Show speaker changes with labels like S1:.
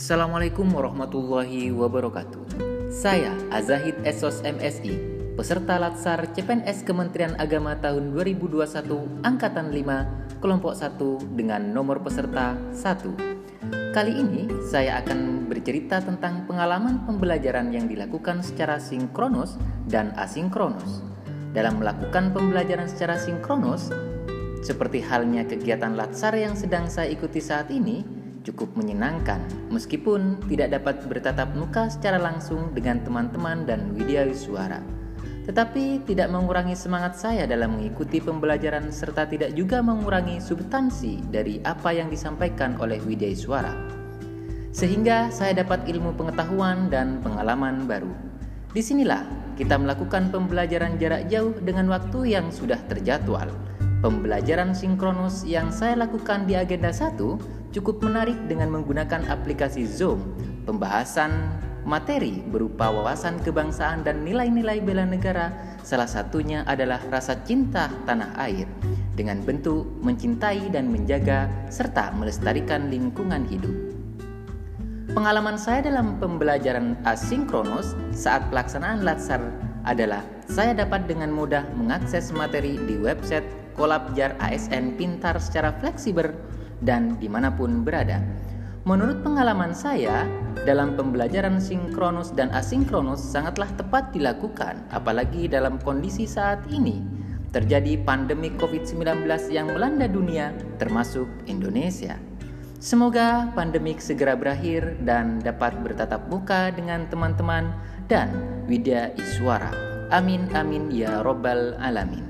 S1: Assalamualaikum warahmatullahi wabarakatuh. Saya Azahid Esos MSI, peserta Latsar CPNS Kementerian Agama tahun 2021 Angkatan 5, kelompok 1 dengan nomor peserta 1. Kali ini saya akan bercerita tentang pengalaman pembelajaran yang dilakukan secara sinkronus dan asinkronus. Dalam melakukan pembelajaran secara sinkronus, seperti halnya kegiatan latsar yang sedang saya ikuti saat ini, cukup menyenangkan meskipun tidak dapat bertatap muka secara langsung dengan teman-teman dan widya suara. Tetapi tidak mengurangi semangat saya dalam mengikuti pembelajaran serta tidak juga mengurangi substansi dari apa yang disampaikan oleh widya suara. Sehingga saya dapat ilmu pengetahuan dan pengalaman baru. Di sinilah kita melakukan pembelajaran jarak jauh dengan waktu yang sudah terjadwal Pembelajaran sinkronus yang saya lakukan di agenda 1 cukup menarik dengan menggunakan aplikasi Zoom. Pembahasan materi berupa wawasan kebangsaan dan nilai-nilai bela negara, salah satunya adalah rasa cinta tanah air dengan bentuk mencintai dan menjaga serta melestarikan lingkungan hidup. Pengalaman saya dalam pembelajaran asinkronus saat pelaksanaan latsar adalah saya dapat dengan mudah mengakses materi di website Kolabjar ASN pintar secara fleksibel dan di mana pun berada. Menurut pengalaman saya, dalam pembelajaran sinkronus dan asinkronus sangatlah tepat dilakukan, apalagi dalam kondisi saat ini. Terjadi pandemi COVID-19 yang melanda dunia, termasuk Indonesia. Semoga pandemik segera berakhir dan dapat bertatap muka dengan teman-teman dan Widya Iswara. Amin amin ya robbal alamin.